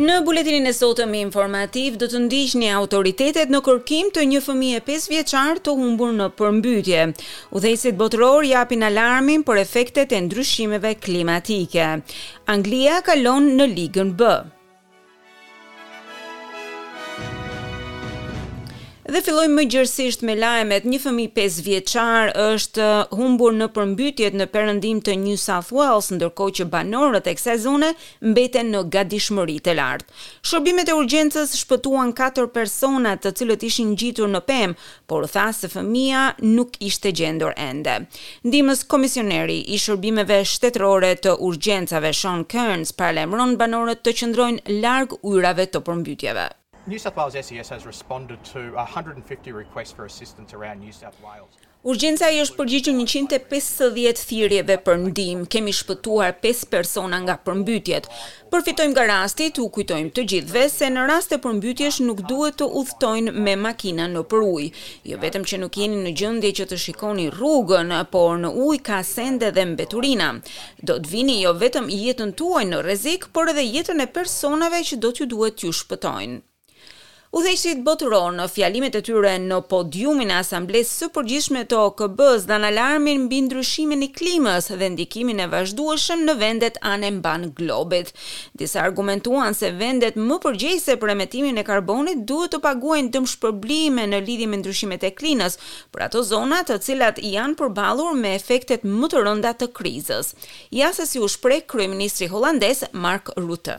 Në buletinin e sotëm informativ do të ndiqni autoritetet në kërkim të një fëmije 5 vjeçar të humbur në përmbytje. Udhëheqësit botëror japin alarmin për efektet e ndryshimeve klimatike. Anglia kalon në Ligën B. Dhe fillojmë më gjerësisht me lajmet. Një fëmijë 5 vjeçar është humbur në përmbytjet në perëndim të New South Wales, ndërkohë që banorët e kësaj zone mbeten në gatishmëri të lartë. Shërbimet e urgjencës shpëtuan katër persona, të cilët ishin ngjitur në pemë, por u tha se fëmija nuk ishte gjendur ende. Ndihmës komisioneri i shërbimeve shtetërore të urgjencave Sean Kearns paralajmëron banorët të qëndrojnë larg ujërave të përmbytjeve. New South Wales SES has responded to one hundred and fifty requests for assistance around New South Wales. Urgjenca i është përgjigjur njëqind e pesëdhjetë thirrjeve për ndihmë. Kemi shpëtuar pesë persona nga përmbytjet. Përfitojmë nga rasti t'u kujtojmë të gjithëve se në raste përmbytjesh nuk duhet të udhëtojnë me makina nëpër ujë. Jo vetëm që nuk jeni në gjendje që të shikoni rrugën, por në ujë ka sende dhe mbeturina. Do të vini jo vetëm jetën tuaj në rrezik, por edhe jetën e personave që do t'u duhet t'ju shpëtojnë. Udhëheqësit botërorë në fjalimet e tyre në podiumin e Asamblesë së Përgjithshme të OKB-së dhanë alarmin mbi ndryshimin e klimës dhe ndikimin e vazhdueshëm në vendet anembanë globit. Disa argumentuan se vendet më përgjegjëse për emetimin e karbonit duhet të paguajnë dëmshpërblime në lidhje me ndryshimet e klimës për ato zona të cilat janë përballur me efektet më të rënda të krizës. Ja se si u shpreh kryeministri holandez Mark Rutte.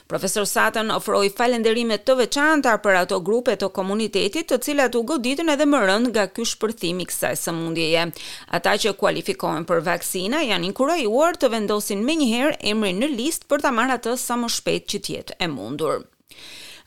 Profesor Sutton ofroi falënderime të veçanta për ato grupe të komunitetit të cilat u goditën edhe më rëndë nga ky shpërthim i kësaj sëmundjeje. Ata që kualifikohen për vaksina janë inkurajuar të vendosin menjëherë emrin në listë për ta marrë atë sa më shpejt që të jetë e mundur.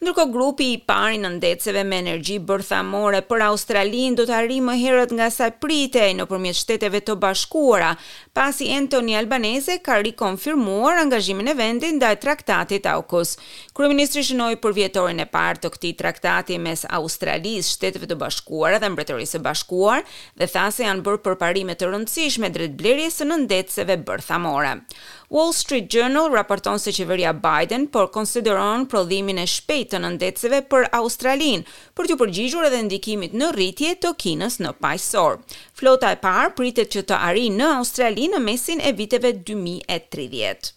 Ndërkohë grupi i parë i nëndetëseve me energji bërthamore për Australinë do të arrijë më herët nga sa pritej nëpërmjet Shteteve të Bashkuara, pasi Anthony Albanese ka rikonfirmuar angazhimin e vendit ndaj Traktatit AUKUS. Kryeministri shënoi përvjetorin e parë të këtij traktati mes Australisë, Shteteve të Bashkuara dhe Mbretërisë së Bashkuar dhe tha se janë bërë përparime të rëndësishme drejt blerjes së nëndetëseve bërthamore. Wall Street Journal raporton se qeveria Biden po konsideron prodhimin e shpejtë të nëndetëseve për Australinë, për t'iu përgjigjur edhe ndikimit në rritje të Kinës në Paqësor. Flota e parë pritet që të arrijë në Australi në mesin e viteve dy mijë e tridhjetë.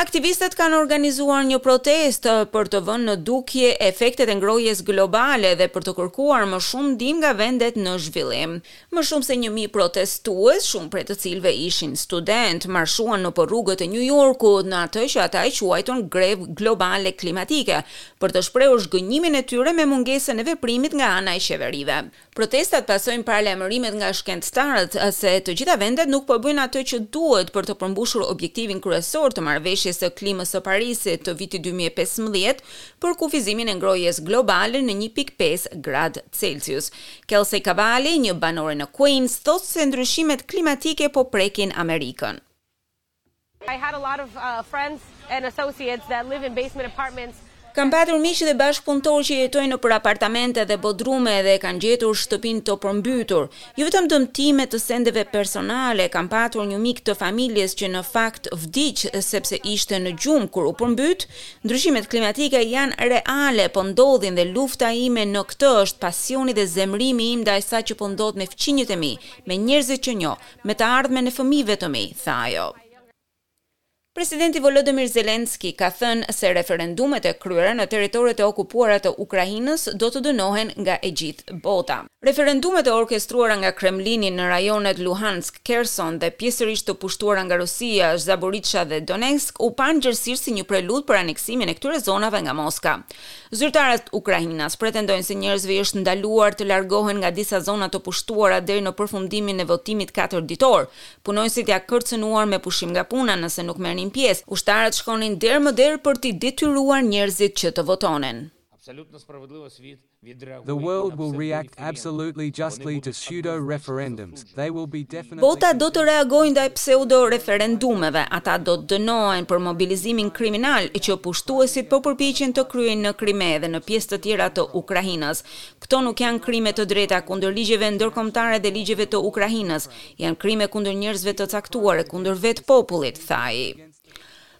Aktivistët kanë organizuar një protestë për të vënë në dukje efektet e ngrohjes globale dhe për të kërkuar më shumë ndihmë nga vendet në zhvillim. Më shumë se një mijë protestues, shumë prej të cilëve ishin studentë, marshuan nëpër rrugët e Nju Jorkut në atë që ata e quajtën grevë globale klimatike, për të shprehur zhgënjimin e tyre me mungesën e veprimit nga ana e qeverive. Protestat pasojnë paralajmërimet nga shkencëtarët se të gjitha vendet nuk po bëjnë atë që duhet për të përmbushur objektivin kryesor të Marrëveshjes së Klimës së Parisit të vitit dy mijë e pesëmbëdhjetë për kufizimin e ngrohjes globale në një pikë pesë gradë Celsius. Kelsey Cavalli, një banore në Queens, thotë se ndryshimet klimatike po prekin Amerikën. Kam patur miq dhe bashkëpunëtorë që jetojnë nëpër apartamente dhe bodrume dhe kanë gjetur shtëpinë të përmbytur. Jo vetëm dëmtime të sendeve personale, kam patur një mik të familjes që në fakt vdiq sepse ishte në gjumë kur u përmbyt, Ndryshimet klimatike janë reale, po ndodhin dhe lufta ime në këtë është pasioni dhe zemërimi im ndaj asaj që po ndodh me fqinjët e mi, me njerëzit që njoh, me të ardhmen e fëmijëve të mi, tha ajo. Presidenti Volodymyr Zelensky ka thënë se referendumet e kryera në territoret e okupuara të Ukrainës do të dënohen nga e gjithë bota. Referendumet e orkestruara nga Kremlini në rajonet Luhansk, Kherson dhe pjesërisht të pushtuara nga Rusia, Zaporizhzhia dhe Donetsk, u panë gjerësisht si një prelud për aneksimin e këtyre zonave nga Moska. Zyrtarët ukrainas pretendojnë se njerëzve i është ndaluar të largohen nga disa zona të pushtuara deri në përfundimin e votimit katër ditor. Punonjësit janë kërcënuar me pushim nga puna nëse nuk merrnin pjesë. Ushtarët shkonin derë më derë për t'i detyruar njerëzit që të votonin. The world will react absolutely justly to pseudo referendums, they will be definitely Bota do të reagojë ndaj pseudo referendumeve, ata do të dënohen për mobilizimin kriminal që pushtuesit po përpiqen të kryejnë në Krime dhe në pjesë të tjera të Ukrainës. Këto nuk janë krime të drejta kundër ligjeve ndërkombëtare dhe ligjeve të Ukrainës, janë krime kundër njerëzve të caktuar e kundër vetë popullit, tha ai.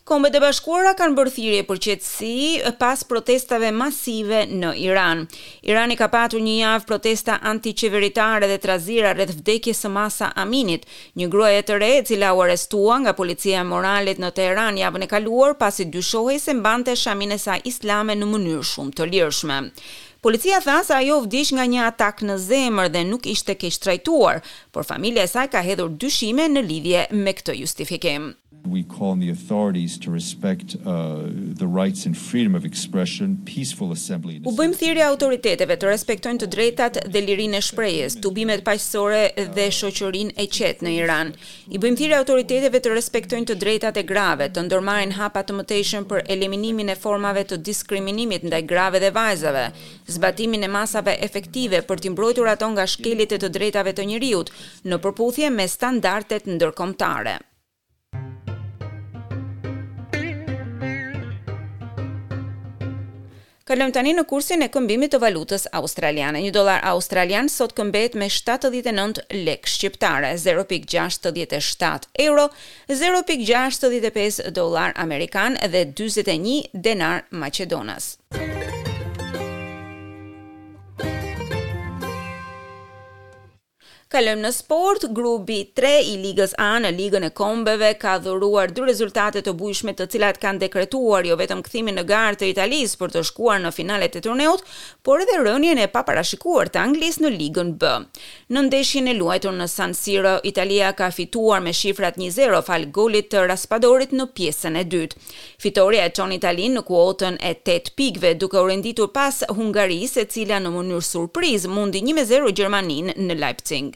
Kombet e Bashkuara kanë bërë thirrje për qetësi pas protestave masive në Iran. Irani ka patur një javë protesta antiqeveritare dhe trazira rreth vdekjes së Masa Aminit, një gruaje të re e cila u arrestua nga policia e moralit në Teheran javën e kaluar pasi dyshohej se mbante shaminë e saj islame në mënyrë shumë të lirshme. Policia tha se ajo vdiq nga një atak në zemër dhe nuk ishte keqtrajtuar, por familja e saj ka hedhur dyshime në lidhje me këtë justifikim. We call on the authorities to respect the rights and freedom of expression, peaceful assembly and association. U bëjmë thirrje autoriteteve të respektojnë të drejtat dhe lirinë e shprehjes, tubimet paqësore dhe shoqërinë e qetë në Iran. I bëjmë thirrje autoriteteve të respektojnë të drejtat e grave, të ndërmarrin hapa të mëtejshëm për eliminimin e formave të diskriminimit ndaj grave dhe vajzave, zbatimin e masave efektive për t'i mbrojtur ato nga shkeljet e të drejtave të njeriut, në përputhje me standardet ndërkombëtare. Kalojmë tani në kursin e këmbimit të valutës australiane. Një dollar australian sot këmbehet me 79 lekë shqiptare, 0.67 euro, 0.65 dollar amerikan dhe 42 denar maqedonas. Kalojmë në sport, grupi tre i Ligës A në Ligën e Kombeve ka dhuruar dy rezultate të bujshme të cilat kanë dekretuar jo vetëm kthimin në garë të Italisë për të shkuar në finalet e turneut, por edhe rënien e paparashikuar të Anglisë në Ligën B. Në ndeshjen e luajtur në San Siro, Italia ka fituar me shifrat një zero falë golit të Raspadorit në pjesën e dytë. Fitorja e çon Italinë në kuotën e tetë pikëve, duke u renditur pas Hungarisë, e cila në mënyrë surprizë mundi një me zero Gjermaninë në Leipzig.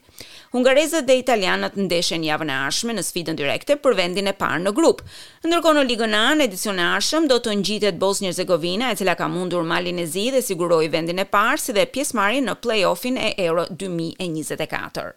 Hungarezët dhe italianët ndeshen javën e ardhshme në sfidën direkte për vendin e parë në grup. Ndërkohë në Ligën A, në edicionin e ardhshëm do të ngjitet Bosnjë-Hercegovina, e cila ka mundur Malin e Zi dhe siguroi vendin e parë si dhe pjesëmarrjen në play-off-in e Euro dy mijë e njëzet e katër.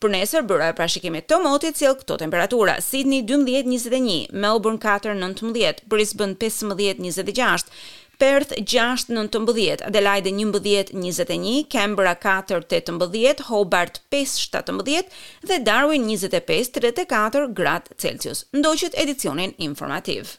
Për nesër byroja e parashikimit të motit sjell këto temperatura, Sidni dymbëdhjetë njëzet e një, Melburn katër nëntëmbëdhjetë, Brisbën pesëmbëdhjetë njëzet e gjashtë, Perth gjashtë nëntëmbëdhjetë, Adelaide njëmbëdhjetë njëzet e një, Canberra katër tetëmbëdhjetë, Hobart pesë shtatëmbëdhjetë dhe Darwin njëzet e pesë tridhjetë e katër gradë Celsius. Ndoqët edicionin informativ.